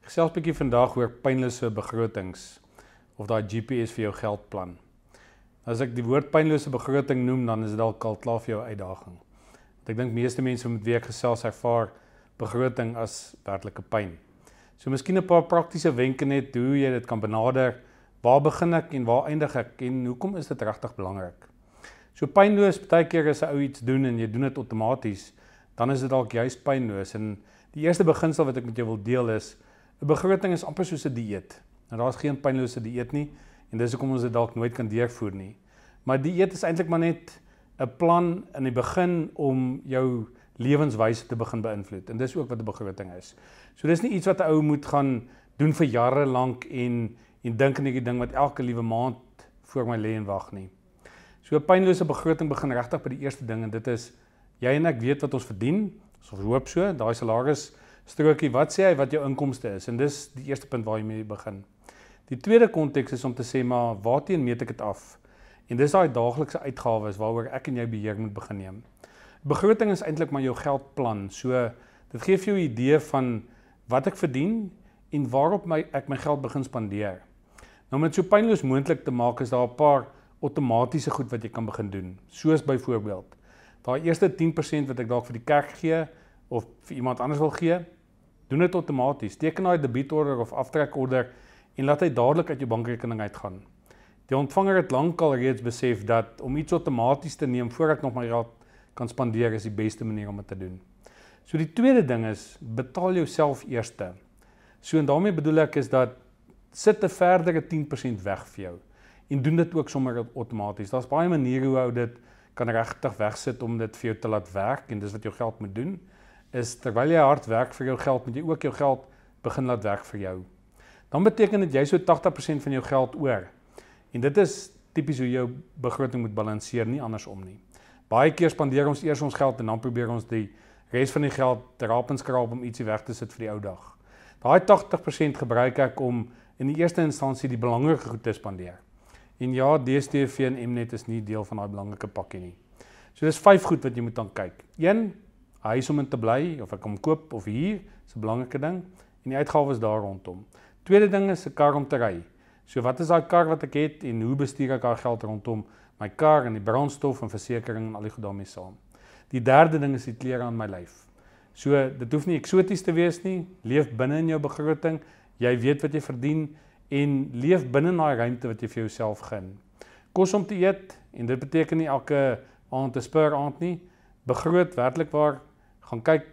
Gesels 'n bietjie vandag oor pynlose begrotings of daai GPS vir jou geldplan. As ek die woord pynlose begroting noem, dan is dit dalk al klaar vir jou uitdaging. Want ek dink meeste mense met wie ek gesels ervaar begroting as werklike pyn. So miskien 'n paar praktiese wenke net hoe jy dit kan benader. Waar begin ek en waar eindig ek en hoekom is dit regtig belangrik? So pynloos, baie keer as 'n ou iets doen en jy doen dit outomaties, dan is dit dalk juis pynloos en die eerste beginsel wat ek met jou wil deel is 'n begroting is amper soos 'n dieet. Nou daar's geen pynlose dieet nie en dis hoekom ons dit dalk nooit kan deurvoer nie. Maar dieet is eintlik maar net 'n plan in die begin om jou lewenswyse te begin beïnvloed en dis ook wat 'n begroting is. So dis nie iets wat 'n ou moet gaan doen vir jare lank en en dink aan hierdie ding wat elke liewe maand voor my lê en wag nie. So 'n pynlose begroting begin regtig by die eerste ding en dit is jy en ek weet wat ons verdien. Ons hoop so, daai salaris strokie, wat sê hy wat jou inkomste is? En dis die eerste punt waar jy mee begin. Die tweede konteks is om te sê maar waarteen meet ek dit af? En dis daai daaglikse uitgawes waaroor ek en jy beheer moet begin neem. Begroting is eintlik maar jou geldplan. So dit gee vir jou 'n idee van wat ek verdien en waarop my ek my geld begin spandeer. Nou om dit so pynloos moontlik te maak is daar 'n paar outomatiese goed wat jy kan begin doen. Soos byvoorbeeld daai eerste 10% wat ek dalk vir die kerk gee of vir iemand anders wil gee, doen dit outomaties. Teken daai debietorder of aftrekorder en laat hy dadelik uit jou bankrekening uitgaan. Die ontvanger het lankal reeds besef dat om iets outomaties te neem voordat ek nog my geld kan spandeer is die beste manier om dit te doen. So die tweede ding is betaal jouself eerste. So en daarmee bedoel ek is dat sit 'n verdere 10% weg vir jou en doen dit ook sommer outomaties. Daar's baie maniere hoe ou dit kan regtig wegsit om dit vir jou te laat werk en dis wat jou geld moet doen is terwyl jy hard werk vir jou geld, moet jy ook jou geld begin laat werk vir jou. Dan beteken dit jy so 80% van jou geld oor. En dit is tipies hoe jou begroting moet balanseer, nie andersom nie. Baie keer spandeer ons eers ons geld en dan probeer ons die res van die geld te raap en skraap om ietsie weg te sit vir die ou dag. Daai 80% gebruik ek om in die eerste instansie die belangrike goed te spandeer. En ja, DStv en Mnet is nie deel van daai belangrike pakkie nie. So dis vyf goed wat jy moet dan kyk. 1 huis om in te bly of ek kom koop of huur, is 'n belangrike ding en die uitgawes daar rondom. Tweede ding is 'n kar om te ry. So wat is daai kar wat ek het en hoe bestuur ek daai geld rondom my kar en die brandstof en versekerings en al die goed daarmee saam. Die derde ding is die klere aan my lyf. So dit hoef nie eksoties te wees nie. Leef binne in jou begroting. Jy weet wat jy verdien en leef binne daai ruimte wat jy vir jouself gun. Kos om te eet en dit beteken nie elke aand 'n spur aand nie. Begroot werklik waar gaan kyk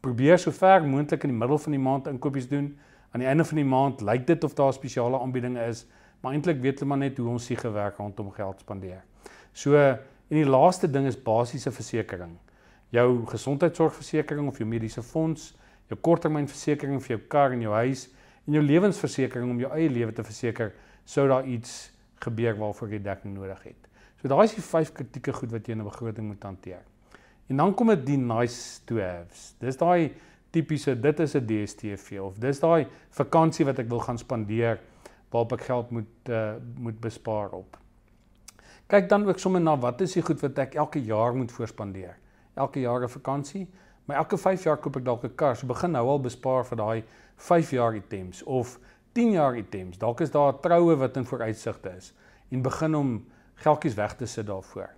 probeer so ver moontlik in die middel van die maand inkopies doen. Aan die einde van die maand lyk dit of daar spesiale aanbiedinge is, maar eintlik weet hulle maar net hoe ons hier gewerk rondom geld spandeer. So en die laaste ding is basiese versekerings. Jou gesondheidsorgversekering of jou mediese fonds, jou korttermynversekering vir jou kar en jou huis en jou lewensversekering om jou eie lewe te verseker sou daar iets gebeur waarvoor jy dekking nodig het. So daai is die vyf kritieke goed wat jy in 'n begroting moet hanteer. En dan kom dit die nice to haves. Dis daai tipiese dit is 'n DStv of dis daai vakansie wat ek wil gaan spandeer waarop ek geld moet uh, moet bespaar op. Kyk dan ook sommer na wat is die goed wat ek elke jaar moet voorspandeer. Elke jaar 'n vakansie, maar elke 5 jaar koop ek dalk 'n kar. So begin nou al bespaar vir daai 5 jaar items of 10 jaar items. Dalk is daar 'n troue wat in vooruitsigte is en begin om geldjies weg te sit daarvoor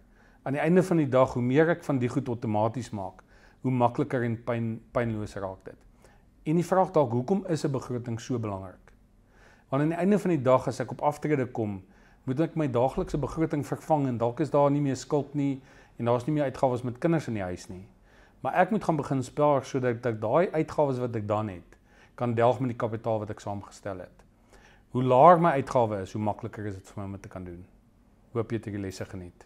aan die einde van die dag hoe meer ek van die goed outomaties maak, hoe makliker en pyn pynloos raak dit. En die vraag dalk hoekom is 'n begroting so belangrik? Want aan die einde van die dag as ek op aftrede kom, moet ek my daaglikse begroting vervang en dalk is daar nie meer skuld nie en daar's nie meer uitgawes met kinders in die huis nie. Maar ek moet gaan begin spaar sodat ek daai uitgawes wat ek dan het, kan delg met die kapitaal wat ek saamgestel het. Hoe laer my uitgawes is, hoe makliker is dit vir my om dit te kan doen. Hoop jy het die lesse geniet.